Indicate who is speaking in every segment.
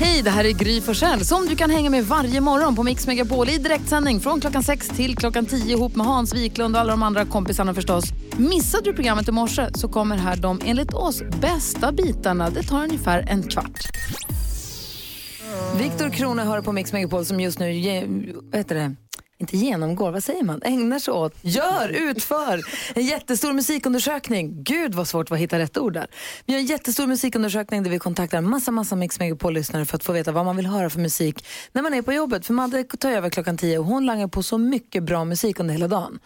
Speaker 1: Hej, det här är Gry Forssell som du kan hänga med varje morgon på Mix Megapol i direktsändning från klockan 6 till klockan 10 ihop med Hans Wiklund och alla de andra kompisarna förstås. Missade du programmet i morse så kommer här de enligt oss bästa bitarna. Det tar ungefär en kvart. Viktor Krone hör på Mix Megapol som just nu ge, vad heter det? Inte genomgår, vad säger man? Ägnar sig åt, gör, utför en jättestor musikundersökning. Gud vad svårt att hitta rätt ord där. Vi har en jättestor musikundersökning där vi kontaktar massa, massa Mix Megapol-lyssnare för att få veta vad man vill höra för musik när man är på jobbet. För Madde tar över klockan tio och hon langar på så mycket bra musik under hela dagen.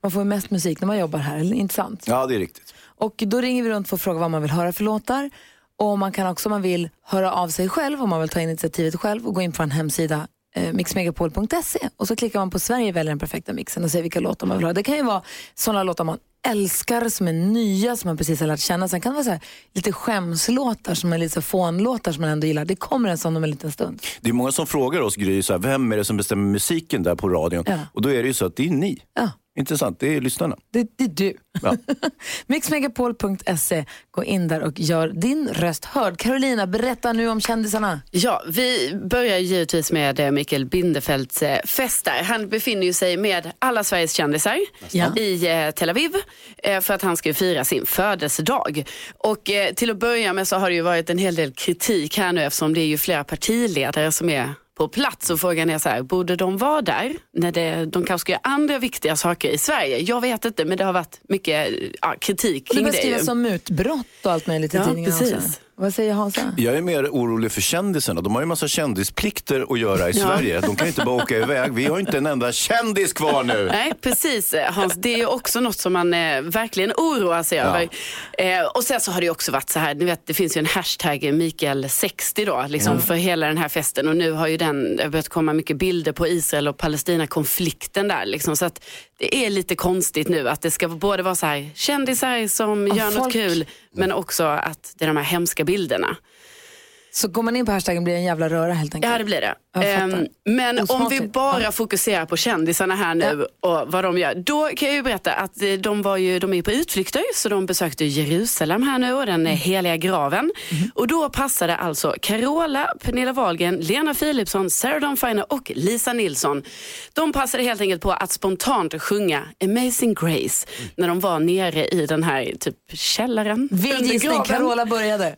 Speaker 1: Man får mest musik när man jobbar här, inte sant?
Speaker 2: Ja, det är riktigt.
Speaker 1: Och då ringer vi runt för att fråga vad man vill höra för låtar. Och man kan också om man vill höra av sig själv, om man vill ta initiativet själv och gå in på en hemsida mixmegapol.se och så klickar man på Sverige väljer den perfekta mixen och ser vilka låtar man vill ha. Det kan ju vara sådana låtar man älskar, som är nya, som man precis har lärt känna. Sen kan det vara så här, lite skämslåtar, som är lite fånlåtar som man ändå gillar. Det kommer en sån om en liten stund.
Speaker 2: Det är många som frågar oss, Gry, så här, vem är det som bestämmer musiken där på radion?
Speaker 1: Ja.
Speaker 2: Och då är det ju så att det är ni.
Speaker 1: Ja.
Speaker 2: Intressant, det är lyssnarna.
Speaker 1: Det, det är du.
Speaker 2: Ja.
Speaker 1: Mixmegapol.se, gå in där och gör din röst hörd. Carolina, berätta nu om kändisarna.
Speaker 3: Ja, vi börjar givetvis med eh, Mikael Bindefelds eh, fest där. Han befinner ju sig med alla Sveriges kändisar
Speaker 1: Ja.
Speaker 3: i eh, Tel Aviv för att han ska fira sin födelsedag. Och till att börja med så har det ju varit en hel del kritik här nu eftersom det är ju flera partiledare som är på plats och frågan är så här, borde de vara där när det, de kanske ska göra andra viktiga saker i Sverige? Jag vet inte, men det har varit mycket ja, kritik
Speaker 1: Det
Speaker 3: kring det.
Speaker 1: beskrivs som mutbrott och allt möjligt i
Speaker 3: Ja,
Speaker 1: tidningarna
Speaker 3: precis.
Speaker 1: också. Vad säger Hansa?
Speaker 2: Jag är mer orolig för kändisarna. De har ju massa kändisplikter att göra i
Speaker 3: Ja.
Speaker 2: Sverige. De kan ju inte bara åka iväg. Vi har ju inte en enda kändis kvar nu.
Speaker 3: Nej, precis Hans. Det är ju också något som man eh, verkligen oroar sig
Speaker 2: Ja.
Speaker 3: över. Eh, och sen så har det ju också varit så här, ni vet det finns ju en hashtag Mikael60 då, liksom för hela den här festen. Och nu har ju den börjat komma mycket bilder på Israel och Palestina-konflikten där. Liksom. Så att det är lite konstigt nu att det ska både vara så här kändisar som
Speaker 1: Ja,
Speaker 3: gör
Speaker 1: folk-
Speaker 3: något kul, men också att det är de här hemska bilderna.
Speaker 1: Så går man in på hashtaggen blir det en jävla röra helt enkelt.
Speaker 3: Ja, det blir det. Ehm, men om vi bara fokuserar på kändisarna här nu och vad de gör. Då kan jag ju berätta att eh, de, var ju, de är på utflykter så de besökte Jerusalem här nu och den eh, heliga graven. Och då passade alltså Carola, Pernilla Wahlgren, Lena Philipsson, Sarah Dawn Finer och Lisa Nilsson. De passade helt enkelt på att spontant sjunga Amazing Grace när de var nere i den här typ källaren.
Speaker 1: Vild gissning. Carola började.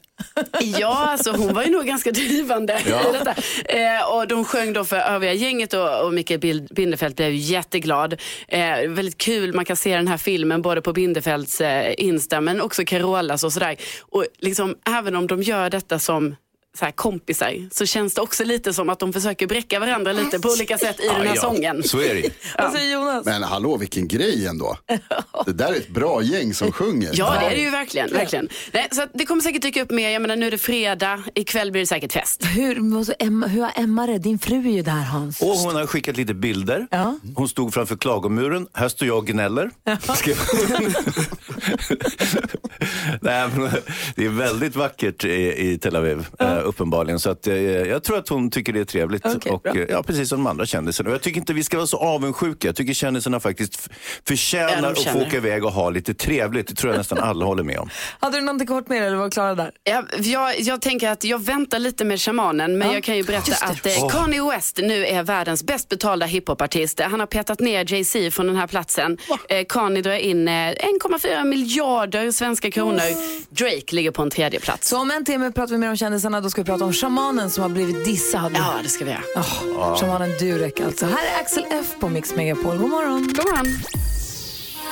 Speaker 3: Ja, alltså hon var ju nog ganska drivande i detta. Eh, och de sjöng då för övriga gänget och, och Mikael Bindefeld blev jätteglad. Eh, väldigt kul, man kan se den här filmen både på Bindefelds eh, Insta men också Carolas och sådär. Och liksom, även om de gör detta som så här, kompisar så känns det också lite som att de försöker bräcka varandra lite på olika sätt i den här
Speaker 2: Ja,
Speaker 3: sången.
Speaker 2: Så är det
Speaker 1: säger Jonas?
Speaker 4: Men hallå vilken grej ändå. Det där är ett bra gäng som sjunger.
Speaker 3: Ja, det är det ju verkligen. verkligen. Nej, så det kommer säkert dyka upp mer. Jag menar, nu är det fredag, ikväll blir det säkert fest.
Speaker 1: Hur, Emma, hur har Emma det? Din fru är ju där Hans.
Speaker 2: Och hon har skickat lite bilder.
Speaker 1: Ja.
Speaker 2: Hon stod framför klagomuren. Här står jag och gnäller. Hon. Nej, men det är väldigt vackert i, i Tel Aviv, eh, uppenbarligen. Så att, eh, jag tror att hon tycker det är trevligt.
Speaker 1: Okej,
Speaker 2: och,
Speaker 1: bra.
Speaker 2: eh, ja, precis som de andra kändisarna. Jag tycker inte vi ska vara så avundsjuka. Jag tycker kändisarna faktiskt
Speaker 3: Ja,
Speaker 2: förtjänar
Speaker 3: de
Speaker 2: att få åka iväg och ha lite trevligt. Det tror jag nästan alla håller med om.
Speaker 1: Hade du någonting kort med dig eller var klara där?
Speaker 3: Ja, jag, jag tänker att jag väntar lite med shamanen men
Speaker 1: Ja,
Speaker 3: jag kan ju berätta att eh, Kanye West nu är världens bäst betalda hiphopartist. Han har petat ner Jay-Z från den här platsen. Eh, Kanye drar in eh, 1,4 miljarder svenska kronor. Drake ligger på en tredje plats.
Speaker 1: Så om en timme pratar vi mer om kändisarna. Då ska vi prata om shamanen som har blivit dissad.
Speaker 3: Ja, det ska vi göra.
Speaker 1: Oh, Shamanen Durek alltså. Här är Axel F på Mix Megapol. God morgon.
Speaker 3: God morgon.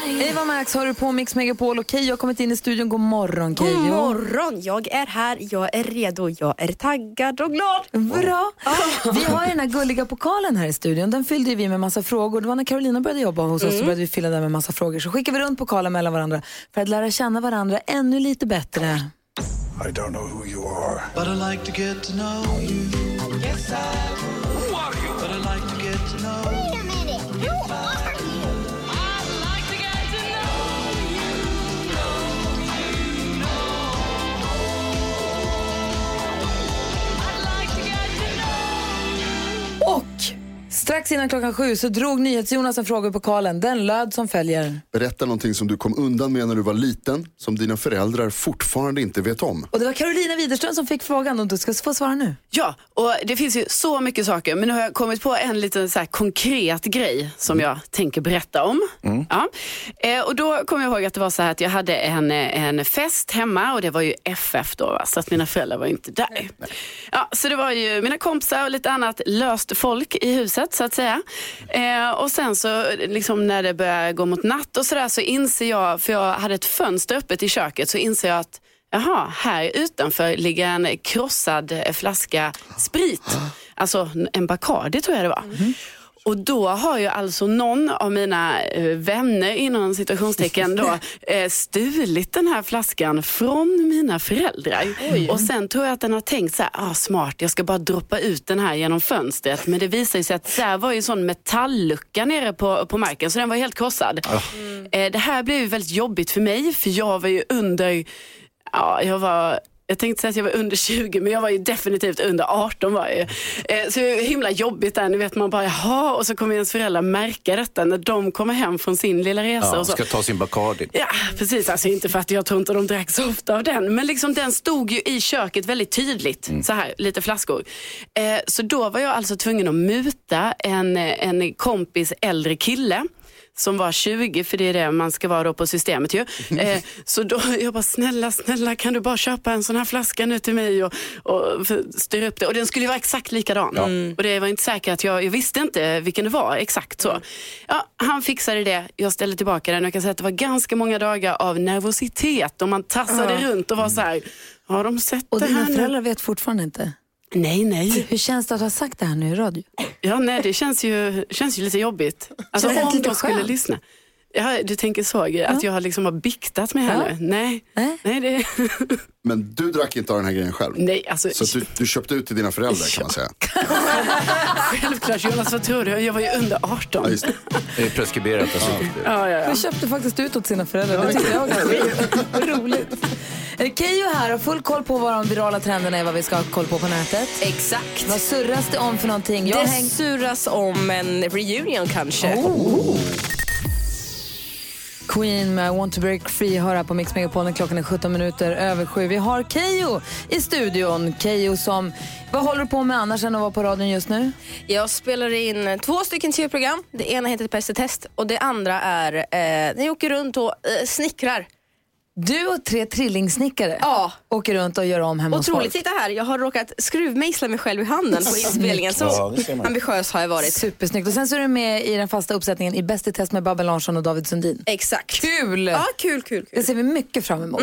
Speaker 1: Eva Max har du på Mix Megapol och Keyyo har kommit in i studion. God morgon Keyyo.
Speaker 5: God morgon, jag är här, jag är redo, jag är taggad och glad.
Speaker 1: Bra. Vi har den här gulliga pokalen här i studion. Den fyllde vi med massa frågor. Det var när Carolina började jobba hos oss så började vi fylla den med massa frågor. Så skickar vi runt pokalen mellan varandra för att lära känna varandra ännu lite bättre.
Speaker 6: I don't know who you are.
Speaker 7: But I like to get to know you. Yes, I och
Speaker 1: Strax innan klockan sju så drog NyhetsJonas en fråga på pokalen. Den löd som följer.
Speaker 4: Berätta någonting som du kom undan med när du var liten, som dina föräldrar fortfarande inte vet om.
Speaker 1: Och det var Carolina Widerström som fick frågan och du ska få svara nu.
Speaker 3: Ja, och det finns ju så mycket saker. Men nu har jag kommit på en liten så här konkret grej som jag tänker berätta om. Ja. Eh, och då kommer jag ihåg att det var så här att jag hade en, en fest hemma och det var ju FF då, va? så att mina föräldrar var inte där. Ja, så det var ju mina kompisar och lite annat löst folk i huset så att säga. Eh, och sen så liksom när det börjar gå mot natt och sådär så inser jag, för jag hade ett fönster öppet i köket, så inser jag att Jaha, här utanför ligger en krossad flaska sprit. Alltså en Bacardi tror jag det var. Mm. Och då har ju alltså någon av mina eh, vänner inom citationstecken då eh, stulit den här flaskan från mina föräldrar. Och sen tror jag att den har tänkt så här, ah, smart, jag ska bara droppa ut den här genom fönstret. Men det visar sig att där var ju en sån metalllucka nere på, på marken så den var helt krossad. Eh, det här blev ju väldigt jobbigt för mig för jag var ju under, ja jag var jag tänkte säga att jag var under 20 men jag var ju definitivt under 18 var jag ju. Eh, Så det var himla jobbigt där, ni vet man bara jaha och så kommer ens föräldrar märka detta när de kommer hem från sin lilla resa.
Speaker 2: Ja,
Speaker 3: och så.
Speaker 2: ska ta sin Bacardi.
Speaker 3: Ja, precis. Alltså inte för att jag tror inte de drack så ofta av den. Men liksom den stod ju i köket väldigt tydligt. Så här, lite flaskor. Eh, så då var jag alltså tvungen att muta en, en kompis äldre kille som var 20, för det är det man ska vara då på systemet ju. Eh, så då, jag bara, snälla, snälla kan du bara köpa en sån här flaska nu till mig och, och styra upp det. Och den skulle ju vara exakt likadan. Och det var inte säkert att jag, jag visste inte vilken det var exakt så. Ja, han fixade det, jag ställde tillbaka den och jag kan säga att det var ganska många dagar av nervositet och man tassade runt och var så här, har de sett
Speaker 1: Och
Speaker 3: det
Speaker 1: dina
Speaker 3: här nu?
Speaker 1: föräldrar vet fortfarande inte.
Speaker 3: Nej, nej.
Speaker 1: Hur känns det att ha sagt det här nu i radio?
Speaker 3: Ja, nej, det känns ju, känns ju lite jobbigt. Alltså
Speaker 1: Känns det
Speaker 3: om
Speaker 1: lite
Speaker 3: de skulle lyssna. Ja, du tänker så, att jag har liksom har biktat mig här
Speaker 1: Ja.
Speaker 3: nu. Nej,
Speaker 1: Nej.
Speaker 3: nej, det,
Speaker 4: Men du drack inte av den här grejen själv.
Speaker 3: nej alltså,
Speaker 4: Så du, du köpte ut till dina föräldrar kan man säga.
Speaker 3: självklart Jonas, vad tror du? Jag var ju under 18.
Speaker 4: Ja, just det.
Speaker 2: Det är preskriberat dessutom.
Speaker 3: Ja, ja, ja.
Speaker 1: Han köpte faktiskt ut åt sina föräldrar. Det tyckte jag var. Eh, Keyyo här har full koll på vad de virala trenderna är, vad vi ska ha koll på på nätet.
Speaker 5: Exakt.
Speaker 1: Vad surras det om för någonting? Jag
Speaker 5: Det
Speaker 1: har hängt...
Speaker 5: surras om en reunion kanske.
Speaker 1: Oh. Queen med I want to break free hör här på Mix Megapol när klockan är 17 minuter över sju. Vi har Keyyo i studion. Keyyo som, vad håller du på med annars än att vara på radion just nu?
Speaker 5: Jag spelar in två stycken tv-program. Det ena heter Bäst i test och det andra är eh, jag åker runt och eh, snickrar.
Speaker 1: Du och tre trillingsnickare
Speaker 5: Ja.
Speaker 1: åker runt och gör om hemma hos
Speaker 5: Otroligt.
Speaker 1: folk.
Speaker 5: Titta här, jag har råkat skruvmejsla mig själv i handen på inspelningen. Så
Speaker 2: Ja, det
Speaker 5: ambitiös har jag varit.
Speaker 1: Supersnyggt. Och sen så är du med i den fasta uppsättningen i Bäst i test med Babben Larsson och David Sundin.
Speaker 5: Exakt.
Speaker 1: Kul!
Speaker 5: Ja, kul, kul,
Speaker 1: Det
Speaker 5: kul.
Speaker 1: ser vi mycket fram emot.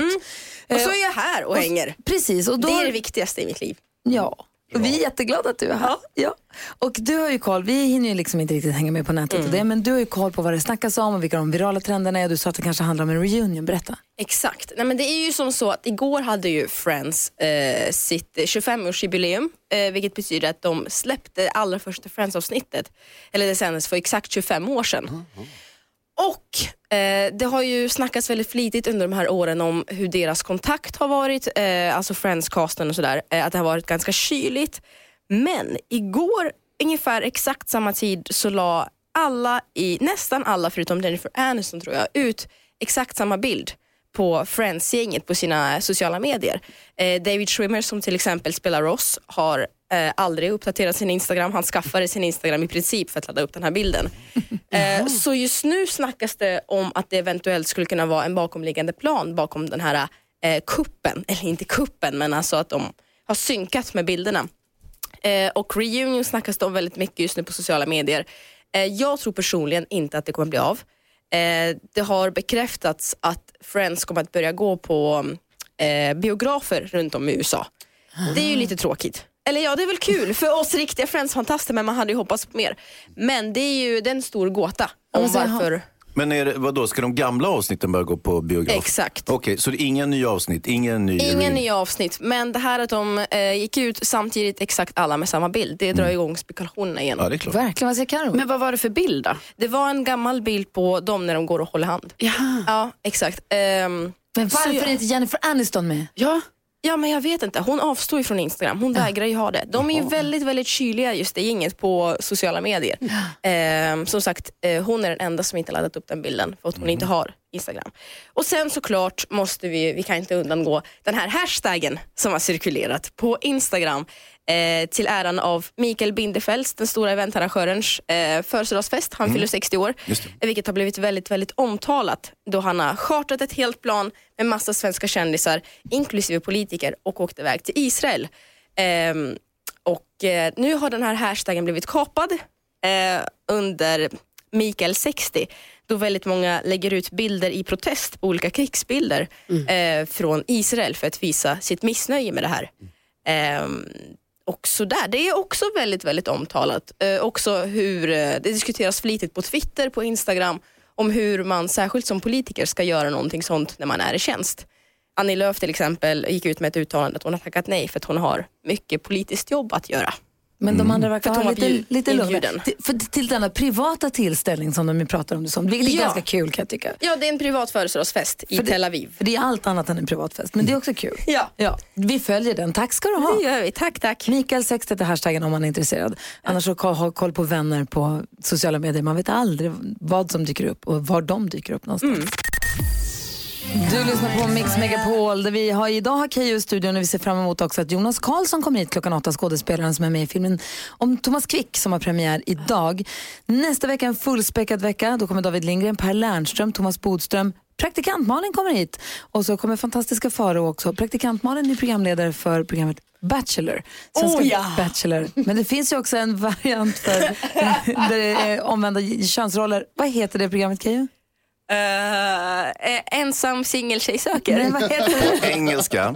Speaker 5: Och så är jag här och hänger.
Speaker 1: Precis, och då...
Speaker 5: Det är det viktigaste i mitt liv.
Speaker 1: Ja. Och vi är jätteglada att du är här. Ja. Och du har ju koll, vi hinner ju liksom inte riktigt hänga med på nätet och det, men du har ju koll på vad det snackas om och vilka de virala trenderna är. Du sa att det kanske handlar om en reunion, berätta.
Speaker 5: Exakt. Nej, men det är ju som så att igår hade ju Friends eh, sitt 25-årsjubileum, eh, vilket betyder att de släppte allra första Friends-avsnittet, eller det sändes för exakt 25 år sedan. Och eh, det har ju snackats väldigt flitigt under de här åren om hur deras kontakt har varit, eh, alltså Friends-casten och sådär, eh, att det har varit ganska kyligt. Men igår, ungefär exakt samma tid, så la alla i, nästan alla förutom Jennifer Aniston tror jag, ut exakt samma bild på Friends-gänget på sina sociala medier. Eh, David Schwimmer som till exempel spelar Ross har eh, aldrig uppdaterat sin Instagram. Han skaffade sin Instagram i princip för att ladda upp den här bilden. Eh, så just nu snackas det om att det eventuellt skulle kunna vara en bakomliggande plan bakom den här eh, kuppen. Eller inte kuppen, men alltså att de har synkat med bilderna. Eh, och reunion snackas det om väldigt mycket just nu på sociala medier. Eh, jag tror personligen inte att det kommer bli av. Eh, det har bekräftats att Friends kommer att börja gå på eh, biografer runt om i USA. Det är ju lite tråkigt. Eller ja, det är väl kul för oss riktiga Friends-fantaster men man hade ju hoppats på mer. Men det är ju det är en stor gåta om
Speaker 1: men så-
Speaker 5: varför.
Speaker 2: Men är det, vadå, ska de gamla avsnitten börja gå på biograf?
Speaker 5: Exakt.
Speaker 2: Okej, så det är inga nya avsnitt, ingen ny
Speaker 5: Inga nya avsnitt, men det här att de eh, gick ut samtidigt exakt alla med samma bild, det drar igång spekulationerna igen.
Speaker 2: Ja, det är klart.
Speaker 1: Verkligen, vad säger Karo?
Speaker 3: Men vad var det för bild då?
Speaker 5: Det var en gammal bild på dem när de går och håller hand.
Speaker 3: Ja.
Speaker 5: Ja, exakt. Ehm,
Speaker 1: men varför är inte Jennifer Aniston med?
Speaker 3: ja.
Speaker 5: Ja men jag vet inte, hon avstår ju från Instagram. Hon vägrar ju ha det. De är ju väldigt, väldigt kyliga just det gänget på sociala medier. Ehm, som sagt, eh, hon är den enda som inte laddat upp den bilden för att hon inte har Instagram. Och sen såklart måste vi, vi kan inte undangå den här hashtaggen som har cirkulerat på Instagram eh, till äran av Mikael Bindefels, den stora eventarrangörens eh, födelsedagsfest. Han fyller 60 år, eh, vilket har blivit väldigt, väldigt omtalat då han har chartrat ett helt plan med massa svenska kändisar, inklusive politiker och åkt iväg till Israel. Ehm, och eh, nu har den här hashtaggen blivit kapad eh, under Mikael 60 då väldigt många lägger ut bilder i protest på olika krigsbilder eh, från Israel för att visa sitt missnöje med det här. Ehm, och sådär. Det är också väldigt, väldigt omtalat. Eh, också hur eh, det diskuteras flitigt på Twitter, på Instagram om hur man särskilt som politiker ska göra någonting sånt när man är i tjänst. Annie Lööf till exempel gick ut med ett uttalande att hon har tackat nej för att hon har mycket politiskt jobb att göra.
Speaker 1: Men de andra verkar
Speaker 5: För att
Speaker 1: ha lite, lite lugn. Till, för, till denna privata tillställning som de pratar om det som, vilket är
Speaker 5: Ja.
Speaker 1: ganska kul kan jag tycka.
Speaker 5: Ja, det är en privat födelsedagsfest i
Speaker 1: det-
Speaker 5: Tel Aviv.
Speaker 1: För det är allt annat än en privatfest, men det är också kul.
Speaker 5: Ja.
Speaker 1: Ja, vi följer den. Tack ska du ha.
Speaker 5: Det gör vi. Tack, tack.
Speaker 1: Mikael Sextet är hashtaggen om man är intresserad. Annars så ha koll på vänner på sociala medier. Man vet aldrig vad som dyker upp och var de dyker upp någonstans. Du lyssnar på Mix Megapol. Där vi har, idag har Keyyo i studion och vi ser fram emot också att Jonas Karlsson kommer hit klockan åtta, skådespelaren som är med i filmen om Thomas Quick som har premiär idag. Nästa vecka en fullspäckad vecka. Då kommer David Lindgren, Per Lernström, Thomas Bodström, Praktikant Malin kommer hit och så kommer fantastiska Faro också. Praktikant Malin är programledare för programmet Bachelor. Svenska
Speaker 5: Oh ja!
Speaker 1: Bachelor. Men det finns ju också en variant för där det är omvända könsroller. Vad heter det programmet Keyyo?
Speaker 5: Eh, ensam singeltjej söker.
Speaker 1: Nej, vad heter det?
Speaker 2: Engelska.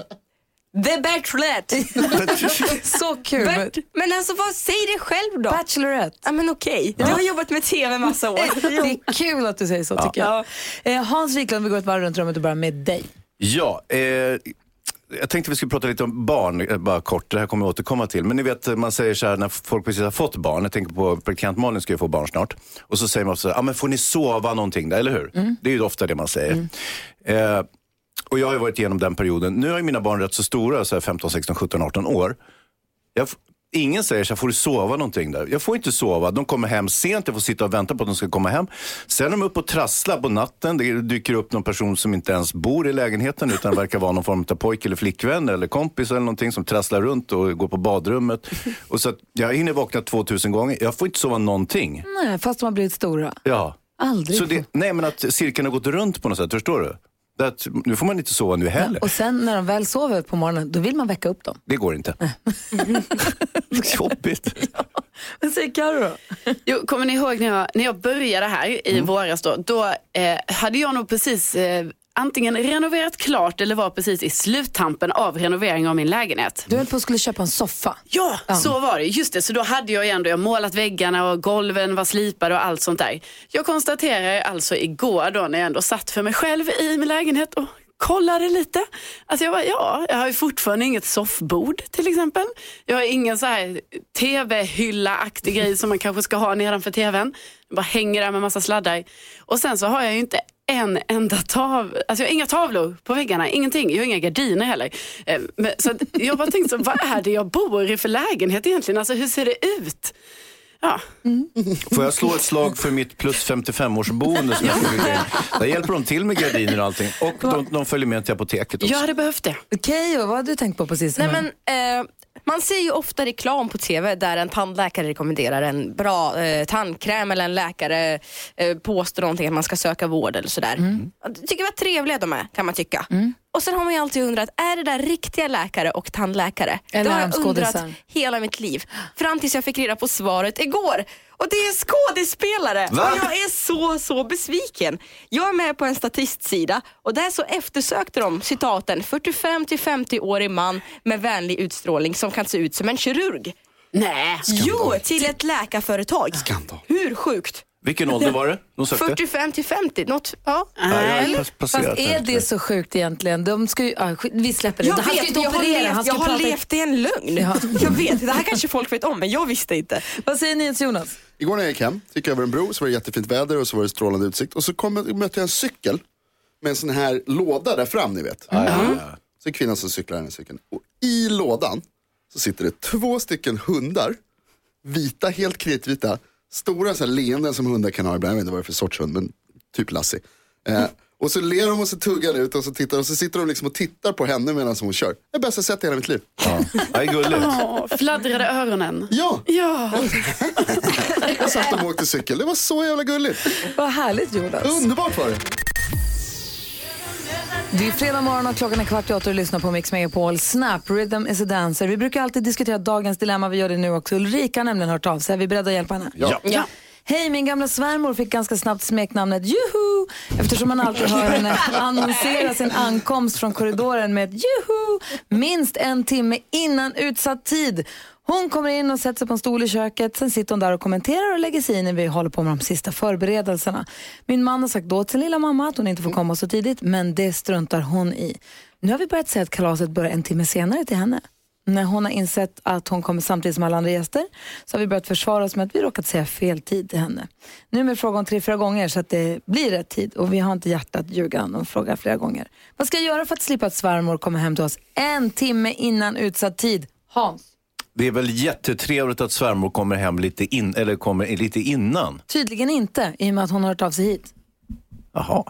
Speaker 5: The Bachelorette.
Speaker 1: Så kul.
Speaker 5: Bert, men alltså vad, säg det själv då.
Speaker 1: Bachelorette.
Speaker 5: Ja men okej, du har jobbat med TV massa år.
Speaker 1: Det är kul att du säger så tycker jag. Eh, Hans Wiklund, vi går ett varv runt rummet och börjar med dig.
Speaker 2: Ja, eh, jag tänkte vi skulle prata lite om barn, eh, bara kort. Det här kommer jag återkomma till. Men ni vet, man säger så här när folk precis har fått barn. Jag tänker på praktikant Malin ska ju få barn snart. Och så säger man så här, ah, men får ni sova någonting där, eller hur? Det är ju ofta det man säger. Eh, och jag har ju varit igenom den perioden. Nu är mina barn rätt så stora, så här 15, 16, 17, 18 år. Jag, ingen säger så här, får du sova någonting där? Jag får inte sova. De kommer hem sent, jag får sitta och vänta på att de ska komma hem. Sen är de uppe och trasslar på natten. Det dyker upp någon person som inte ens bor i lägenheten utan verkar vara någon form av pojk eller flickvän eller kompis eller någonting som trasslar runt och går på badrummet. Och så jag hinner vakna 2000 gånger. Jag får inte sova någonting.
Speaker 1: Nej, fast de har blivit stora.
Speaker 2: Ja.
Speaker 1: Aldrig.
Speaker 2: Så det, nej men att cirkeln har gått runt på något sätt, förstår du? Att, nu får man inte sova nu heller.
Speaker 1: Och sen när de väl sover på morgonen, då vill man väcka upp dem.
Speaker 2: Det går inte. Jobbigt.
Speaker 1: Vad säger Carro då?
Speaker 3: Jo, kommer ni ihåg när jag, när jag började här i våras då, då eh, hade jag nog precis eh, antingen renoverat klart eller var precis i sluttampen av renovering av min lägenhet.
Speaker 1: Du höll på att skulle köpa en soffa.
Speaker 3: Ja, så var det. Just det, så då hade jag ändå jag målat väggarna och golven var slipade och allt sånt där. Jag konstaterar alltså igår då när jag ändå satt för mig själv i min lägenhet och kollade lite. Alltså jag bara, ja, jag har ju fortfarande inget soffbord till exempel. Jag har ingen så här tv-hylla-aktig grej som man kanske ska ha nedanför tvn. Jag bara hänger där med massa sladdar. Och sen så har jag ju inte en enda tav, alltså jag har inga tavlor på väggarna, ingenting. Jag har inga gardiner heller. Eh, Men, så jag bara tänkte, så, vad är det jag bor i för lägenhet egentligen? Alltså hur ser det ut? Ja,
Speaker 2: Får jag slå ett slag för mitt plus 55-årsboende som jag ska bygga in? Där hjälper de till med gardiner och allting. Och de, de följer med till apoteket också.
Speaker 3: jag hade behövt det.
Speaker 1: Okej, och vad har du tänkt på precis?
Speaker 5: Nej, men, eh, man ser ju ofta reklam på TV där en tandläkare rekommenderar en bra eh, tandkräm eller en läkare eh, påstår någonting att man ska söka vård eller sådär. Jag tycker vad trevliga de är kan man tycka. Och sen har man ju alltid undrat, är det där riktiga läkare och tandläkare?
Speaker 1: Eller
Speaker 5: det har jag undrat hela mitt liv. Fram tills jag fick reda på svaret igår. Och det är skådespelare!
Speaker 2: Va?
Speaker 5: Och jag är så, så besviken. Jag är med på en statistsida och där så eftersökte de citaten 45 till 50-årig man med vänlig utstrålning som kan se ut som en kirurg.
Speaker 3: Nej.
Speaker 5: Jo, till ett läkarföretag.
Speaker 4: Skandal.
Speaker 5: Hur sjukt?
Speaker 2: Vilken ålder var det de sökte?
Speaker 5: 45 till 50, något, ja.
Speaker 2: Nej, har
Speaker 1: Fast är det så sjukt egentligen? De ska ju, ah, vi släpper det.
Speaker 5: Jag
Speaker 1: han ska
Speaker 5: vet,
Speaker 1: inte
Speaker 5: jag har,
Speaker 1: operera,
Speaker 5: levt,
Speaker 1: han ska
Speaker 5: jag har
Speaker 1: prata...
Speaker 5: levt i en lögn.
Speaker 1: Ja.
Speaker 5: Jag vet, det här kanske folk vet om men jag visste inte.
Speaker 1: Vad säger ni Jonas?
Speaker 4: Igår när jag gick hem, gick över en bro, så var det jättefint väder och så var det strålande utsikt. Och så kom, mötte jag en cykel med en sån här låda där fram, ni vet.
Speaker 2: Ja, ja.
Speaker 4: Så är kvinnan som cyklar den här cykeln. Och i lådan så sitter det två stycken hundar. Vita, helt kritvita. Stora så här leenden som hundar kan ha ibland. Jag vet inte vad det är för sorts hund, men typ Lassie. Eh, och så ler de och så tuggar ut och så tittar och så sitter de liksom och tittar på henne medan hon kör. Det är bästa sett i hela mitt liv.
Speaker 2: Ja, det är gulligt.
Speaker 3: Åh, fladdrade öronen.
Speaker 4: Ja,
Speaker 3: Ja.
Speaker 4: jag satt de och åkte cykel. Det var så jävla gulligt.
Speaker 1: Vad härligt Jonas.
Speaker 4: Underbart var det.
Speaker 1: Det är fredag morgon och klockan är kvart i åtta och du lyssnar på Mix Megapol. Snap, Rhythm is a dancer. Vi brukar alltid diskutera dagens dilemma, vi gör det nu också. Ulrika har nämligen hört av sig. Är vi beredda att hjälpa henne?
Speaker 4: Ja.
Speaker 3: Ja.
Speaker 1: Hej, min gamla svärmor fick ganska snabbt smeknamnet Juhu eftersom man alltid hör henne annonsera sin ankomst från korridoren med ett Juhu minst en timme innan utsatt tid. Hon kommer in och sätter sig på en stol i köket. Sen sitter hon där och kommenterar och lägger sig i när vi håller på med de sista förberedelserna. Min man har sagt då till sin lilla mamma att hon inte får komma så tidigt, men det struntar hon i. Nu har vi börjat säga att kalaset börjar en timme senare till henne. När hon har insett att hon kommer samtidigt som alla andra gäster så har vi börjat försvara oss med att vi råkat säga fel tid till henne. Nu är det fråga om tre, fyra gånger så att det blir rätt tid och vi har inte hjärtat att ljuga och fråga flera gånger. Vad ska jag göra för att slippa att svärmor kommer hem till oss en timme innan utsatt tid? Hans?
Speaker 2: Det är väl jättetrevligt att svärmor kommer hem lite, in, eller kommer lite innan.
Speaker 1: Tydligen inte, i och med att hon har hört av sig hit.
Speaker 2: Jaha.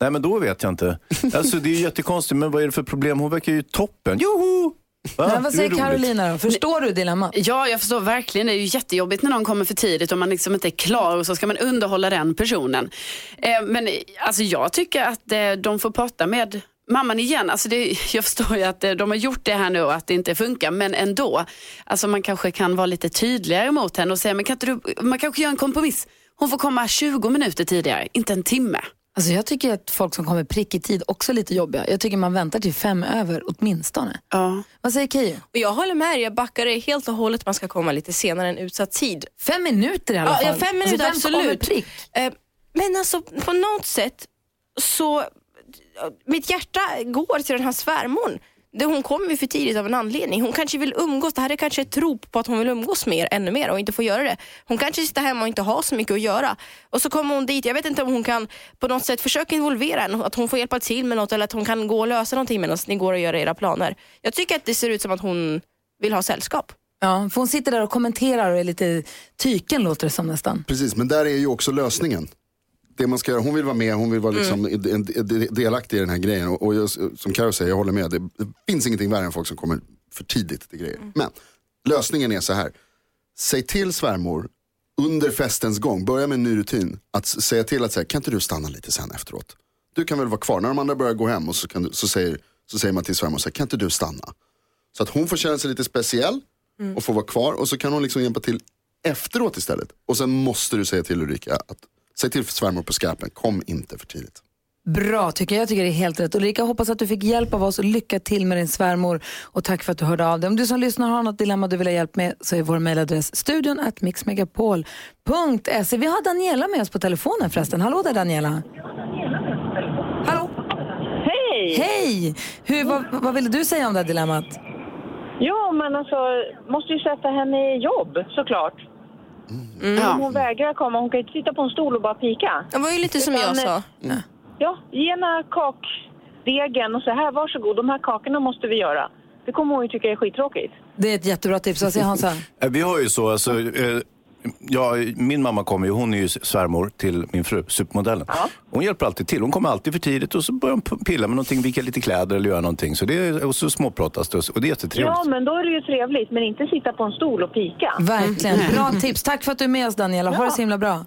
Speaker 2: Nej men då vet jag inte. Alltså det är ju jättekonstigt, men vad är det för problem? Hon verkar ju toppen. Joho! Va?
Speaker 1: Men vad säger. Carolina då? Förstår du dilemmat?
Speaker 3: Ja, jag förstår verkligen. Det är ju jättejobbigt när någon kommer för tidigt och man liksom inte är klar och så ska man underhålla den personen. Eh, men alltså, jag tycker att eh, de får prata med mamman igen. Alltså, det, jag förstår ju att eh, de har gjort det här nu och att det inte funkar, men ändå. Alltså, man kanske kan vara lite tydligare mot henne och säga, men kan inte du, man kanske gör en kompromiss. Hon får komma 20 minuter tidigare, inte en timme.
Speaker 1: Alltså jag tycker att folk som kommer prick i tid också är lite jobbiga. Jag tycker man väntar till fem över åtminstone.
Speaker 3: Ja.
Speaker 1: Vad säger Keyyo?
Speaker 5: Och jag håller med jag backar det helt och hållet. Man ska komma lite senare än utsatt tid.
Speaker 1: Fem minuter i alla
Speaker 5: Ja,
Speaker 1: fall.
Speaker 5: ja, fem minuter,
Speaker 1: alltså, vem
Speaker 5: absolut.
Speaker 1: prick?
Speaker 5: Eh, Men alltså på något sätt så, mitt hjärta går till den här svärmor. Det- Hon kommer ju för tidigt av en anledning. Hon kanske vill umgås. Det här är kanske ett rop på att hon vill umgås mer, ännu mer och inte får göra det. Hon kanske sitter hemma och inte har så mycket att göra. Och så kommer hon dit. Jag vet inte om hon kan på något sätt försöka involvera henne. Att hon får hjälpa till med något eller att hon kan gå och lösa någonting medan ni går och gör era planer. Jag tycker att det ser ut som att hon vill ha sällskap.
Speaker 1: Ja, för hon sitter där och kommenterar och är lite tyken låter det som nästan.
Speaker 4: Precis, men där är ju också lösningen. Det man ska göra, hon vill vara med, hon vill vara liksom en- en- en- delaktig i den här grejen. Och, och jag, som Karo säger, jag håller med. Det, det finns ingenting värre än folk som kommer för tidigt till grejer. Men lösningen är så här. Säg till svärmor under festens gång, börja med en ny rutin. Att säga till att säga, kan inte du stanna lite sen efteråt? Du kan väl vara kvar, när de andra börjar gå hem och så, du, så, säger, så säger man till svärmor, så här, kan inte du stanna? Så att hon får känna sig lite speciell och får vara kvar och så kan hon liksom hjälpa till efteråt istället. Och sen måste du säga till Ulrika att säg till svärmor på skarpen, kom inte för tidigt.
Speaker 1: Bra tycker jag. Jag tycker det är helt rätt. Ulrika, jag hoppas att du fick hjälp av oss och lycka till med din svärmor. Och tack för att du hörde av dig. Om du som lyssnar har något dilemma du vill ha hjälp med så är vår mejladress studion at mixmegapol.se. Vi har Daniela med oss på telefonen förresten. Hallå där Daniela. Hallå.
Speaker 8: Hej!
Speaker 1: Hej! Hur, vad, vad ville du säga om det här dilemmat?
Speaker 8: Jo, men alltså, måste ju sätta henne i jobb såklart. Om
Speaker 3: Ja.
Speaker 8: hon vägrar komma, hon kan ju inte sitta på en stol och bara pika.
Speaker 5: Det var ju lite som jag sa.
Speaker 8: Ja, ge henne kakdegen och så här, varsågod, de här kakorna måste vi göra. Det kommer hon ju tycka är skittråkigt.
Speaker 1: Det är ett jättebra tips. Vad säger Hansa?
Speaker 2: Eh, Vi har ju så, alltså, eh, ja, min mamma kommer ju, hon är ju svärmor till min fru, supermodellen. Hon hjälper alltid till, hon kommer alltid för tidigt och så börjar hon pilla med någonting, vika lite kläder eller göra någonting. Så det är, och så småpratas det och det är jättetrevligt.
Speaker 8: Ja, men då är det ju trevligt, men inte sitta på en stol och pika.
Speaker 1: Verkligen. Bra tips. Tack för att du är med oss Daniela. Ha det så himla bra.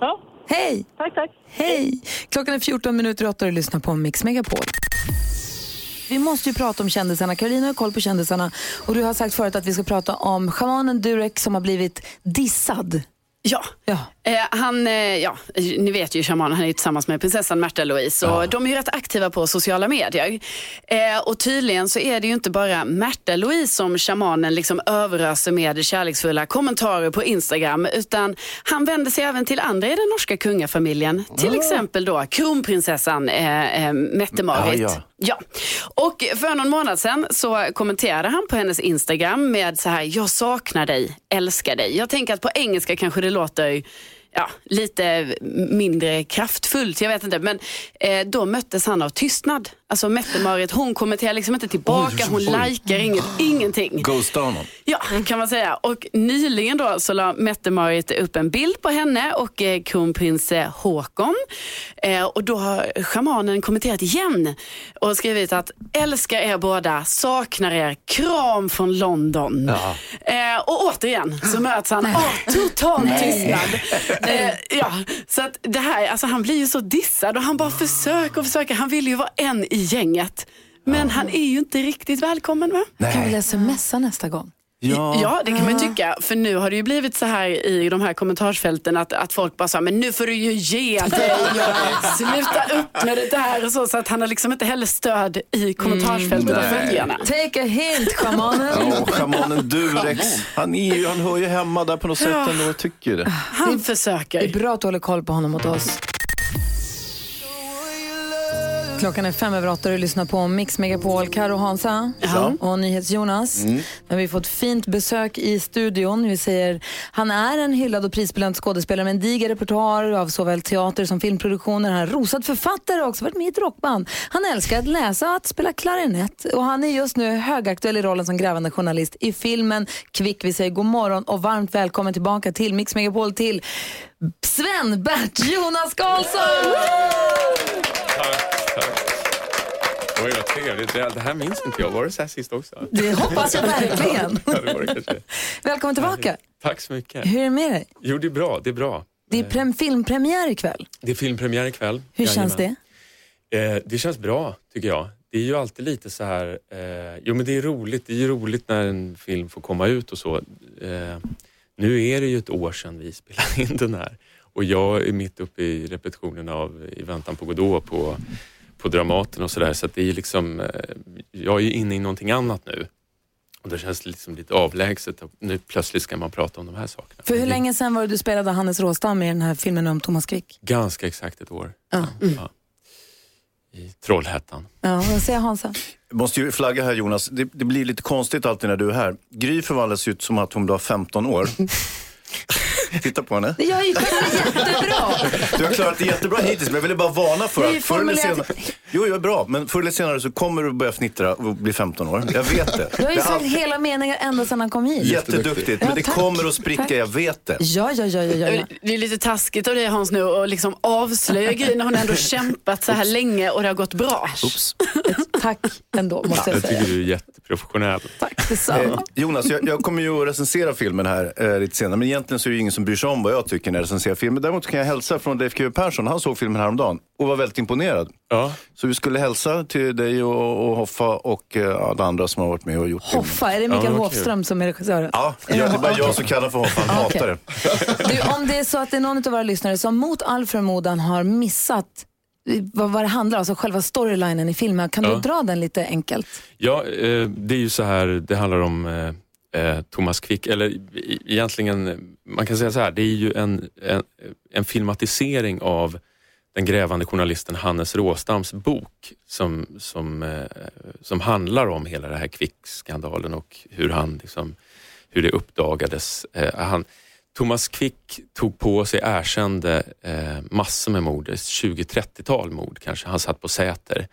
Speaker 8: Ja,
Speaker 1: Hej!
Speaker 8: tack, tack.
Speaker 1: Hej! Klockan är 14 minuter åtta och du lyssnar på Mix Megapol. Vi måste ju prata om kändisarna. Carolina har koll på kändisarna. Och du har sagt förut att vi ska prata om schamanen Durek som har blivit dissad.
Speaker 3: Ja.
Speaker 1: Ja.
Speaker 3: Eh, han, eh, ja, ni vet ju shamanen, han är tillsammans med prinsessan Märta Louise och de är ju rätt aktiva på sociala medier. Eh, och tydligen så är det ju inte bara Märta Louise som shamanen liksom överöser med kärleksfulla kommentarer på Instagram utan han vänder sig även till andra i den norska kungafamiljen. Till exempel då kronprinsessan eh, eh, Mette-Marit.
Speaker 2: Ja, ja.
Speaker 3: Ja, och för någon månad sedan så kommenterade han på hennes Instagram med så här, jag saknar dig, älskar dig. Jag tänker att på engelska kanske det låter ja, lite mindre kraftfullt, jag vet inte. Men eh, då möttes han av tystnad Alltså Mette-Marit, hon kommenterar liksom inte tillbaka, hon likar inget, ingenting.
Speaker 2: Ghostar honom.
Speaker 3: Ja, kan man säga. Och nyligen då så la Mette-Marit upp en bild på henne och eh, kronprins eh, Håkon. Eh, och då har schamanen kommenterat igen och skrivit att älskar er båda, saknar er, kram från London. Eh, och återigen så möts han av total tystnad. Eh, ja, så att det här, alltså han blir ju så dissad och han bara försöker och försöker. Han vill ju vara en i gänget. Men han är ju inte riktigt välkommen va?
Speaker 1: Kan vi smsa nästa gång?
Speaker 3: Ja. det kan man ju tycka. För nu har det ju blivit så här i de här kommentarsfälten att, att folk bara sa, men nu får du ju ge dig sluta upp med det där och så. Så att han har liksom inte heller stöd i kommentarsfältet av
Speaker 2: Nej.
Speaker 3: följarna.
Speaker 1: Take a hint, schamanen.
Speaker 2: Ja, schamanen Durex. Han, är ju, han hör ju hemma där på något sätt
Speaker 3: Ja.
Speaker 2: ändå, tycker det.
Speaker 3: Han
Speaker 1: Det är
Speaker 3: försöker.
Speaker 1: bra att du håller koll på honom åt oss. Klockan är fem över åtta och du lyssnar på Mix Megapol. Karo Hansa och NyhetsJonas. Nu har vi fått fint besök i studion. Vi säger, han är en hyllad och prisbelönt skådespelare med en diger repertoar av såväl teater som filmproduktioner. Han är rosad författare och också varit med i ett rockband. Han älskar att läsa och att spela klarinett och han är just nu högaktuell i rollen som grävande journalist i filmen Kvick. Vi säger god morgon och varmt välkommen tillbaka till Mix Megapol till Sven Bert Jonas Karlsson!
Speaker 9: Oj, vad trevligt. Det här minns inte jag. Var det så här sist också?
Speaker 1: Det hoppas jag verkligen.
Speaker 9: Ja, det var det kanske.
Speaker 1: Välkommen tillbaka.
Speaker 9: Tack så mycket.
Speaker 1: Hur är det med dig?
Speaker 9: Jo, det är bra. Det är bra.
Speaker 1: Det är prem- filmpremiär ikväll.
Speaker 9: Det är filmpremiär ikväll.
Speaker 1: Hur känns det?
Speaker 9: Eh, det känns bra, tycker jag. Det är ju alltid lite så här... Eh, jo, men det är roligt. Det är ju roligt när en film får komma ut och så. Eh, nu är det ju ett år sedan vi spelade in den här. Och jag är mitt uppe i repetitionen av I väntan på Godot på, på Dramaten och sådär. Så att det är liksom... Eh, jag är ju inne i någonting annat nu. Och det känns liksom lite avlägset. Nu plötsligt ska man prata om de här sakerna.
Speaker 1: För hur länge sedan var det du spelade Hannes Råstam i den här filmen om Thomas Quick?
Speaker 9: Ganska exakt ett år.
Speaker 1: Ja.
Speaker 9: Ja. I Trollhättan.
Speaker 1: Ja, vad säger Hansa?
Speaker 2: Jag måste ju flagga här Jonas, det, det blir lite konstigt alltid när du är här. Gry förvandlas ju som att hon var 15 år. Titta på henne.
Speaker 1: Jag är ju jättebra!
Speaker 2: Du har klarat det jättebra hittills, men jag ville bara varna för
Speaker 1: ju
Speaker 2: att förr eller senare... Jo, jag är bra, men förr eller senare så kommer du börja fnittra och bli 15 år. Jag vet det.
Speaker 1: Du har ju sagt
Speaker 2: allt-
Speaker 1: hela meningar ända sedan han kom hit.
Speaker 2: Jätteduktigt, men
Speaker 1: Ja,
Speaker 2: det kommer att spricka,
Speaker 1: Tack.
Speaker 2: jag vet det.
Speaker 1: Ja, ja, ja, ja, ja.
Speaker 3: Det är lite taskigt av dig Hans nu att liksom avslöja grejer när hon ändå kämpat så här länge och det har gått bra.
Speaker 2: Oops.
Speaker 1: Tack ändå, måste jag
Speaker 9: Jag
Speaker 1: säga.
Speaker 9: tycker du är jätteprofessionell.
Speaker 1: Tack
Speaker 2: Eh,
Speaker 1: detsamma.
Speaker 2: Jonas, jag, jag kommer ju att recensera filmen här eh, lite senare, men egentligen så är det ingen som bryr sig om vad jag tycker när jag recenserar filmen. Däremot kan jag hälsa från Leif GW Persson, han såg filmen häromdagen och var väldigt imponerad.
Speaker 9: Ja.
Speaker 2: Så vi skulle hälsa till dig och, och Hoffa och eh, alla andra som har varit med och gjort filmen.
Speaker 1: Hoffa, är det Mikael
Speaker 9: Ja,
Speaker 1: Hofström som är regissören?
Speaker 2: Ja, ja, det är bara jag som kallar för Hoffa, han hatar det.
Speaker 1: Du, om det är så att det är någon av våra lyssnare som mot all förmodan har missat eh, vad, vad det handlar om, alltså själva storylinen i filmen, kan
Speaker 9: Ja.
Speaker 1: du dra den lite enkelt?
Speaker 9: Ja, eh, det är ju så här, det handlar om eh, Thomas Quick, eller egentligen, man kan säga så här, det är ju en, en, en filmatisering av den grävande journalisten Hannes Råstams bok som, som, eh, som handlar om hela den här Quick-skandalen och hur, han liksom, hur det uppdagades. Eh, han, Thomas Quick tog på sig, erkände eh, massor med mord, 20-30-tal mord kanske. Han satt på Säter.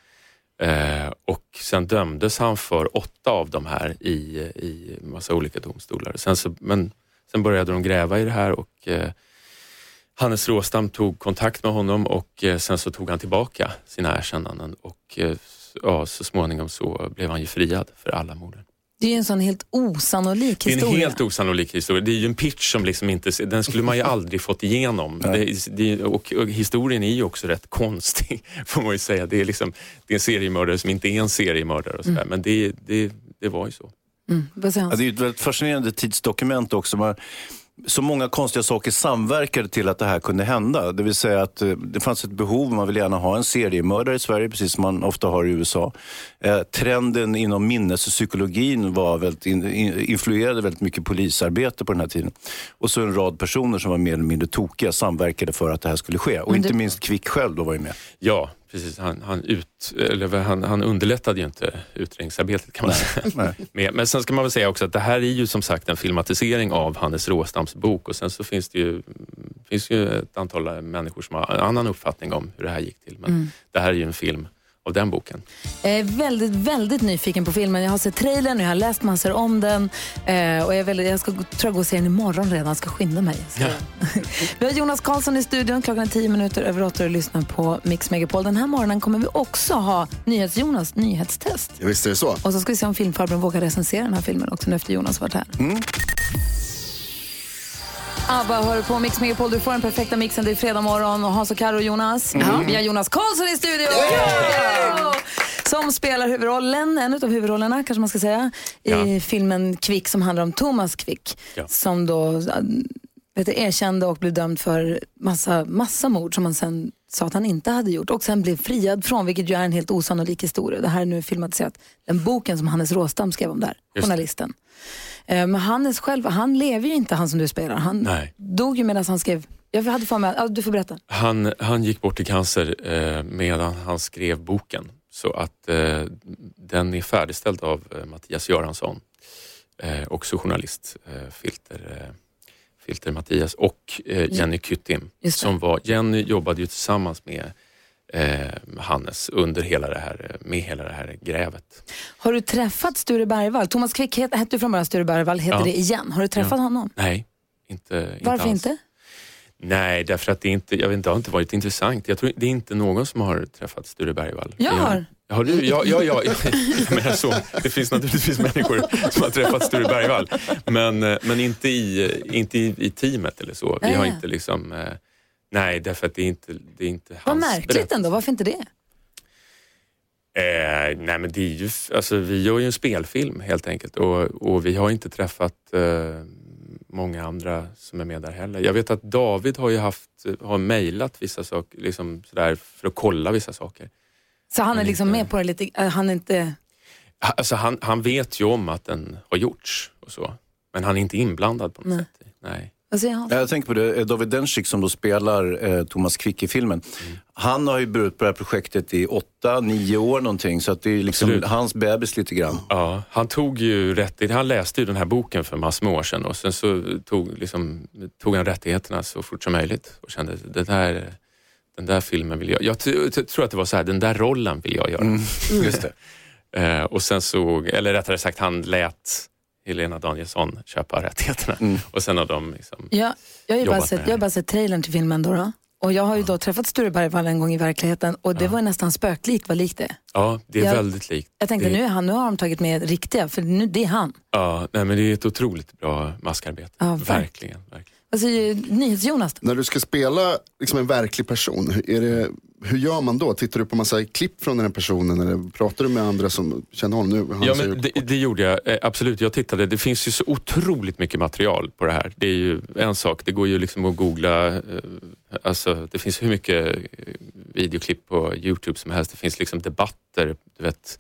Speaker 9: Eh, och sen dömdes han för åtta av de här i, i massa olika domstolar. Sen så, men sen började de gräva i det här och eh, Hannes Råstam tog kontakt med honom och eh, sen så tog han tillbaka sina erkännanden och eh, ja, så småningom så blev han ju friad för alla morden.
Speaker 1: Det är ju en sån helt osannolik
Speaker 9: Det är en
Speaker 1: historia.
Speaker 9: helt osannolik historia. Det är ju en pitch som liksom inte, den skulle man ju aldrig fått igenom. Det, det, och, och historien är ju också rätt konstig, får man ju säga. Det är, liksom, det är en seriemördare som inte är en seriemördare och sådär. Men det, det, det var ju så.
Speaker 1: Mm,
Speaker 2: det är ju ett väldigt fascinerande tidsdokument också. Man, så många konstiga saker samverkade till att det här kunde hända. Det vill säga att eh, det fanns ett behov, man vill gärna ha en seriemördare i Sverige, precis som man ofta har i USA. Eh, trenden inom minnespsykologin var väldigt in, in, influerade väldigt mycket polisarbete på den här tiden. Och så en rad personer som var mer eller mindre tokiga samverkade för att det här skulle ske. Och
Speaker 1: Men
Speaker 2: inte minst Kvick själv då var ju med.
Speaker 9: Ja, precis. Han, han, ut, eller han, han underlättade ju inte utredningsarbetet kan man säga.
Speaker 2: Nej.
Speaker 9: Men, men sen ska man väl säga också att det här är ju som sagt en filmatisering av Hannes Råstams bok och sen så finns det ju, finns ju ett antal människor som har en annan uppfattning om hur det här gick till. Men det här är ju en film av den boken.
Speaker 1: Jag är väldigt, väldigt nyfiken på filmen. Jag har sett trailern och jag har läst massor om den. Eh, och jag, är väldigt, jag ska, tror jag gå och se den imorgon redan. Jag ska skynda mig. Så. Vi har Jonas Karlsson i studion. Klockan är tio minuter över åtta och lyssnar på Mix Megapol. Den här morgonen kommer vi också ha NyhetsJonas nyhetstest.
Speaker 4: Ja, visst är det så.
Speaker 1: Och så ska vi se om filmfarbrorn vågar recensera den här filmen också nu efter Jonas varit här. ABBA hör på Mix Megapol. Du får den perfekta mixen. Det är fredag morgon och Hans och Karo och Jonas.
Speaker 7: Mm.
Speaker 1: Vi har Jonas Karlsson i studion! Ja! Som spelar huvudrollen, en av huvudrollerna kanske man ska säga, i
Speaker 7: Ja.
Speaker 1: filmen Kvick som handlar om Thomas Quick.
Speaker 7: Ja.
Speaker 1: Som då äh, vet du, erkände och blev dömd för massa, massa mord som han sen sa att han inte hade gjort och sen blev friad från, vilket ju är en helt osannolik historia. Det här är nu filmatiserat. Den boken som Hannes Råstam skrev om där,
Speaker 9: det.
Speaker 1: journalisten. Eh, Men Hannes själv, han lever ju inte han som du spelar. Han
Speaker 9: Nej.
Speaker 1: dog ju medan han skrev, jag hade för mig, du får berätta.
Speaker 9: Han, han gick bort i cancer eh, medan han skrev boken. Så att eh, den är färdigställd av eh, Mattias Göransson, eh, också journalist, eh, Filter, eh, Filter Mattias och eh, Jenny Kyttim. Som var, Jenny jobbade ju tillsammans med eh, Hannes under hela det här, med hela det här grävet.
Speaker 1: Har du träffat Sture Bergvall? Thomas Quick het- hette ju från början Sture Bergvall, heter
Speaker 9: Ja.
Speaker 1: det igen. Har du träffat
Speaker 9: Ja.
Speaker 1: honom?
Speaker 9: Nej, inte,
Speaker 1: Varför
Speaker 9: inte? alls.
Speaker 1: inte?
Speaker 9: Nej, därför att det inte, jag vet inte, det har inte varit intressant. Jag tror det är inte någon som har träffat Sture Bergvall.
Speaker 1: Jag har.
Speaker 9: Har du? Ja, ja, ja. Jag menar så. Det finns naturligtvis människor som har träffat Sture Bergvall. Men, eh, men inte, i, inte i, i teamet eller så. Vi har inte liksom... eh, Nej, därför att det är inte, det är inte
Speaker 1: Vad
Speaker 9: hans
Speaker 1: märkligt
Speaker 9: berättelse.
Speaker 1: ändå, varför inte det?
Speaker 9: Eh, nej men det är ju, alltså, vi gör ju en spelfilm helt enkelt och, och vi har inte träffat eh, många andra som är med där heller. Jag vet att David har ju haft, har mejlat vissa saker liksom sådär, för att kolla vissa saker.
Speaker 1: Så han är
Speaker 9: Men
Speaker 1: liksom
Speaker 9: inte-
Speaker 1: med på det lite, äh, han är inte...
Speaker 9: Alltså, han, han vet ju om att den har gjorts och så. Men han är inte inblandad på något
Speaker 1: Nej.
Speaker 9: sätt. Nej.
Speaker 1: Säger han?
Speaker 2: Jag tänker på det, eh, David Dencik som då spelar eh, Thomas Quick i filmen. Han har ju burit på det här projektet i åtta, nio år någonting. Så att det är liksom
Speaker 9: Absolut.
Speaker 2: hans bebis lite grann.
Speaker 9: Ja, han tog ju rätt, han läste ju den här boken för massor med år sedan och sen så tog, liksom, tog han rättigheterna så fort som möjligt och kände att den där, den där filmen vill jag, jag tror att det var så här, den där rollen vill jag göra.
Speaker 2: Just det.
Speaker 9: Eh, och sen så, eller rättare sagt han lät Helena Danielsson köpa rättigheterna och sen har de liksom,
Speaker 1: Ja, jag har ju bara sett, jag har bara sett trailern till filmen då. då. Och jag har ju då träffat Sture Bergvall en gång i verkligheten och det var nästan spöklikt vad likt det
Speaker 9: ja det är
Speaker 1: Jag-
Speaker 9: väldigt likt.
Speaker 1: Jag tänkte
Speaker 9: det,
Speaker 1: nu, är han, nu har de tagit med riktiga, för nu, det är han.
Speaker 9: Ja, nej, men det är ett otroligt bra maskarbete.
Speaker 1: Ja, verkligen.
Speaker 9: verkligen.
Speaker 1: Vad säger NyhetsJonas?
Speaker 4: När du ska spela liksom en verklig person, är det, hur gör man då? Tittar du på massa klipp från den här personen eller pratar du med andra som känner honom nu?
Speaker 9: Ja, men det, det gjorde jag. Eh, Absolut, jag tittade. Det finns ju så otroligt mycket material på det här. Det är ju en sak, det går ju liksom att googla. eh, Alltså, det finns hur mycket eh, videoklipp på Youtube som helst. Det finns liksom debatter du vet,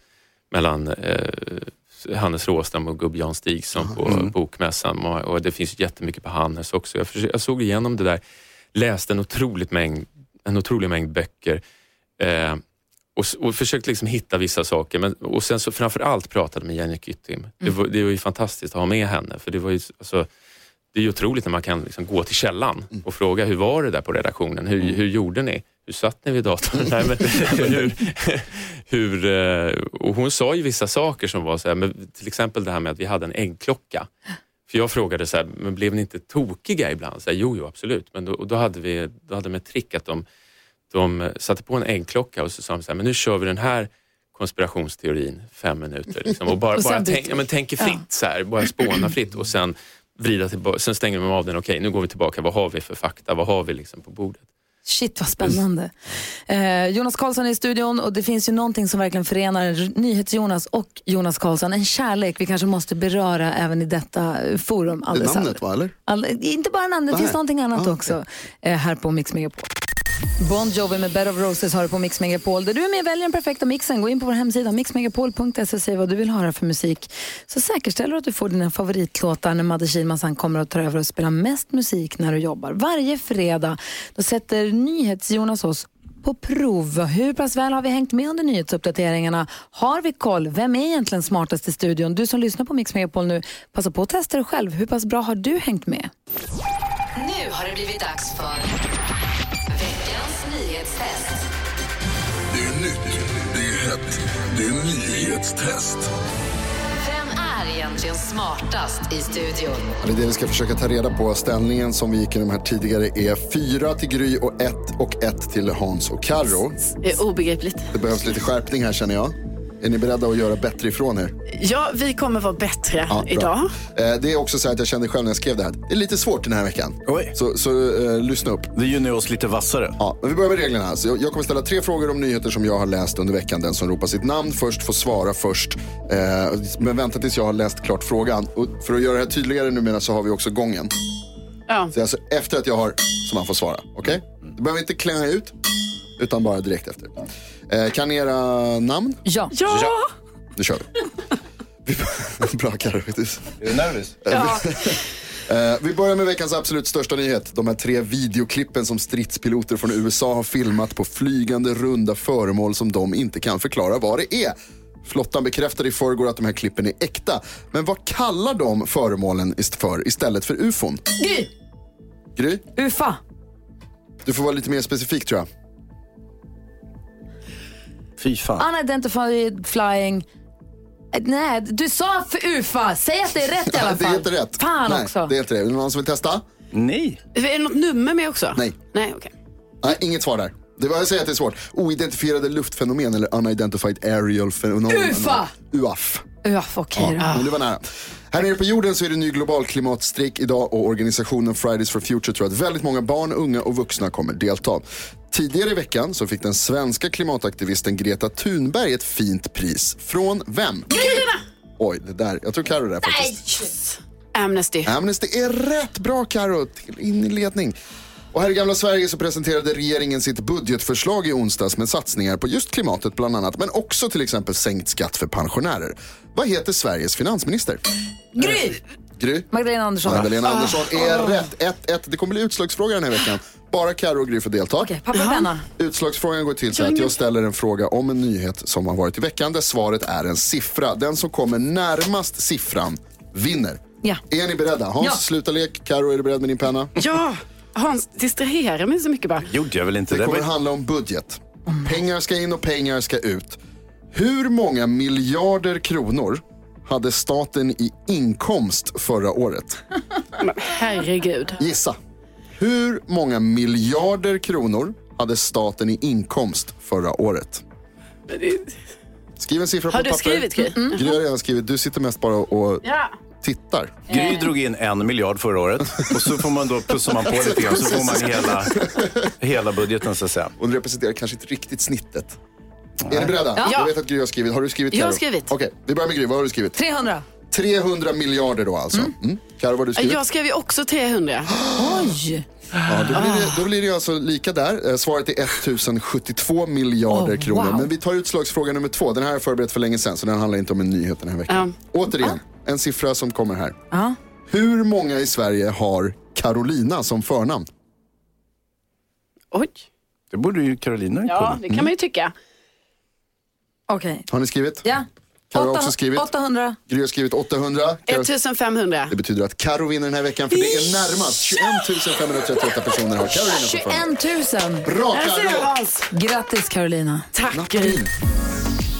Speaker 9: mellan eh, Hannes Råstam och Gubb Jan Stigson på Bokmässan. Och, och det finns jättemycket på Hannes också. Jag, försö- jag såg igenom det där, läste en, otroligt mängd, en otrolig mängd böcker. Eh, och, och försökt liksom hitta vissa saker. Men, och sen så framför allt pratade med Jenny Kyttim. Det, var, det var ju fantastiskt att ha med henne. För det var ju, alltså, det är ju otroligt när man kan liksom gå till källan och fråga hur var det där på redaktionen? Hur, hur gjorde ni? Hur satt ni vid datorn? Nej, men, hur, hur, eh, och hon sa ju vissa saker som var så här, men till exempel det här med att vi hade en äggklocka. För jag frågade så här, men blev ni inte tokiga ibland? Så här, jo, jo, absolut. Men då, då hade vi då hade de ett trick att de, de satte på en äggklocka och så sa de så här, men nu kör vi den här konspirationsteorin fem minuter. Liksom, och bara,
Speaker 1: Och
Speaker 9: bara tänk, ja, men tänker fritt, så här, bara spåna fritt och sen vrida tillbaka. Sen stänger de av den. Okej, nu går vi tillbaka. Vad har vi för fakta? Vad har vi liksom på bordet?
Speaker 1: Shit vad spännande. Eh, Jonas Karlsson är i studion och det finns ju någonting som verkligen förenar NyhetsJonas och Jonas Karlsson. En kärlek vi kanske måste beröra även i detta forum. alldeles
Speaker 4: namnet va, eller?
Speaker 1: All, inte bara namnet, det finns någonting annat
Speaker 4: Ah,
Speaker 1: också eh, här på Mix Megapol. Bon Jovi med Bed of Roses har du på Mix Megapol. Där du är med och väljer den perfekta mixen. Gå in på vår hemsida mixmegapol.se och säg vad du vill höra för musik. Så säkerställer du att du får dina favoritlåtar när Madde Kihlman sen kommer och tar över och spelar mest musik när du jobbar. Varje fredag då sätter NyhetsJonas oss på prov. Hur pass väl har vi hängt med under nyhetsuppdateringarna? Har vi koll? Vem är egentligen smartast i studion? Du som lyssnar på Mix Megapol nu, passa på att testa dig själv. Hur pass bra har du hängt med?
Speaker 10: Nu har det blivit dags för
Speaker 11: det är nyhetstest.
Speaker 10: Vem är egentligen smartast i studion?
Speaker 4: Det är det vi ska försöka ta reda på. Ställningen som vi gick igenom här tidigare är fyra till Gry och ett och ett till Hans och Karo.
Speaker 3: Det är obegripligt.
Speaker 4: Det behövs lite skärpning här känner jag. Är ni beredda att göra bättre ifrån er?
Speaker 3: Ja, vi kommer vara bättre
Speaker 4: Ja,
Speaker 3: idag.
Speaker 4: Eh, Det är också så här att jag kände själv när jag skrev det här. Det är lite svårt den här veckan. Så, så eh, lyssna upp.
Speaker 2: Det gör ni oss lite vassare.
Speaker 4: Ja, men vi börjar med reglerna. Så jag, jag kommer ställa tre frågor om nyheter som jag har läst under veckan. Den som ropar sitt namn först får svara först. Eh, men vänta tills jag har läst klart frågan. Och för att göra det här tydligare numera så har vi också gången.
Speaker 3: Ja.
Speaker 4: Så alltså efter att jag har som man får svara. Okej? Du behöver inte klänga ut, utan bara direkt efter. Eh, kan era namn?
Speaker 1: Ja.
Speaker 3: Ja!
Speaker 4: Nu kör vi. vi Bra Carro.
Speaker 2: Är du nervös?
Speaker 3: Ja.
Speaker 4: Eh, vi börjar med veckans absolut största nyhet. De här tre videoklippen som stridspiloter från USA har filmat på flygande runda föremål som de inte kan förklara vad det är. Flottan bekräftade i förrgår att de här klippen är äkta. Men vad kallar de föremålen ist- för istället för ufon?
Speaker 1: Gry!
Speaker 4: Gry,
Speaker 1: Ufa!
Speaker 4: du får vara lite mer specifik tror jag.
Speaker 2: Fy fan.
Speaker 1: Unidentified flying... Nej, du sa för UFA. Säg att det är rätt i alla fall.
Speaker 4: det är inte rätt.
Speaker 1: Fan
Speaker 4: Nej,
Speaker 1: också.
Speaker 4: det är inte det. Är det någon som vill testa?
Speaker 2: Nej.
Speaker 3: Är det något nummer med också?
Speaker 4: Nej.
Speaker 3: Nej, okej.
Speaker 4: Nej, inget svar där. Det var jag säger att det är svårt. Oidentifierade luftfenomen eller unidentified aerial phenomenon.
Speaker 1: UFA!
Speaker 4: UAF.
Speaker 1: UF, okej
Speaker 4: Ja,
Speaker 1: då.
Speaker 4: men det var nära. Här nere på jorden så är det ny global klimatstrejk idag och organisationen Fridays for Future tror att väldigt många barn, unga och vuxna kommer delta. Tidigare i veckan så fick den svenska klimataktivisten Greta Thunberg ett fint pris. Från vem? Oj, det där. Jag tror Carro där faktiskt.
Speaker 3: Amnesty.
Speaker 4: Amnesty är rätt bra. Till in i ledning. Och här i gamla Sverige så presenterade regeringen sitt budgetförslag i onsdags med satsningar på just klimatet bland annat, men också till exempel sänkt skatt för pensionärer. Vad heter Sveriges finansminister?
Speaker 1: Gry!
Speaker 4: Gry?
Speaker 1: Magdalena Andersson.
Speaker 4: Magdalena
Speaker 1: Ah.
Speaker 4: Andersson är rätt. 1-1. Det kommer bli utslagsfråga den här veckan. Bara Karo och Gry får delta.
Speaker 1: Okej, papper och penna.
Speaker 4: Utslagsfrågan går till så att jag ställer en fråga om en nyhet som har varit i veckan där svaret är en siffra. Den som kommer närmast siffran vinner.
Speaker 1: Ja.
Speaker 4: Är ni beredda? Hans,
Speaker 3: Ja.
Speaker 4: sluta lek. Karo, är du beredd med din penna?
Speaker 3: Ja, Hans, distrahera mig så mycket bara.
Speaker 2: Gjorde jag väl inte.
Speaker 4: Det
Speaker 2: Det
Speaker 4: kommer
Speaker 2: var...
Speaker 4: handla om budget. Pengar ska in och pengar ska ut. Hur många miljarder kronor hade staten i inkomst förra året?
Speaker 3: Men herregud.
Speaker 4: Gissa. Hur många miljarder kronor hade staten i inkomst förra året? Skriv en siffra
Speaker 3: Har
Speaker 4: på
Speaker 3: du
Speaker 4: papper.
Speaker 3: skrivit, Gry? Mm.
Speaker 4: Gry har redan skrivit. Du sitter mest bara och
Speaker 3: Ja.
Speaker 4: Tittar.
Speaker 2: Gry drog in en miljard förra året och så får man då plussar man på lite grann så får man hela, hela budgeten så att säga.
Speaker 4: Och det representerar kanske inte riktigt snittet. Är ni beredda?
Speaker 3: Ja.
Speaker 4: Jag vet att Gry har skrivit. Har du skrivit?
Speaker 3: Jag har
Speaker 4: Karo?
Speaker 3: skrivit.
Speaker 4: Okej, vi börjar med Gry. Vad har du skrivit?
Speaker 1: 300.
Speaker 4: 300 miljarder då alltså. Mm. Karo, vad har du skrivit?
Speaker 3: Jag skrev ju också 300.
Speaker 1: Oj!
Speaker 4: Ja, då, blir det, då blir det ju alltså lika där. Eh, Svaret är 1072 miljarder
Speaker 1: Oh,
Speaker 4: kronor.
Speaker 1: wow.
Speaker 4: Men vi tar utslagsfråga nummer två. Den här har jag förberett för länge sedan så den handlar inte om en nyhet den här veckan. Återigen, en siffra som kommer här.
Speaker 1: Ja.
Speaker 4: Hur många i Sverige har Carolina som förnamn?
Speaker 3: Oj.
Speaker 2: Det borde ju Carolina
Speaker 3: Ja, det kan man ju tycka.
Speaker 1: Okej.
Speaker 4: Har ni skrivit?
Speaker 1: Ja.
Speaker 4: Karo har också skrivit.
Speaker 1: 800.
Speaker 4: Gry har skrivit 800. Karo-
Speaker 3: 1500.
Speaker 4: Det betyder att Karo vinner den här veckan för det är närmast 21 538 personer har Carolina som förnamn.
Speaker 1: 21 000.
Speaker 4: Bra
Speaker 3: Där ser du,
Speaker 4: Karo!
Speaker 3: Hans.
Speaker 1: Grattis Carolina.
Speaker 3: Tack Gry.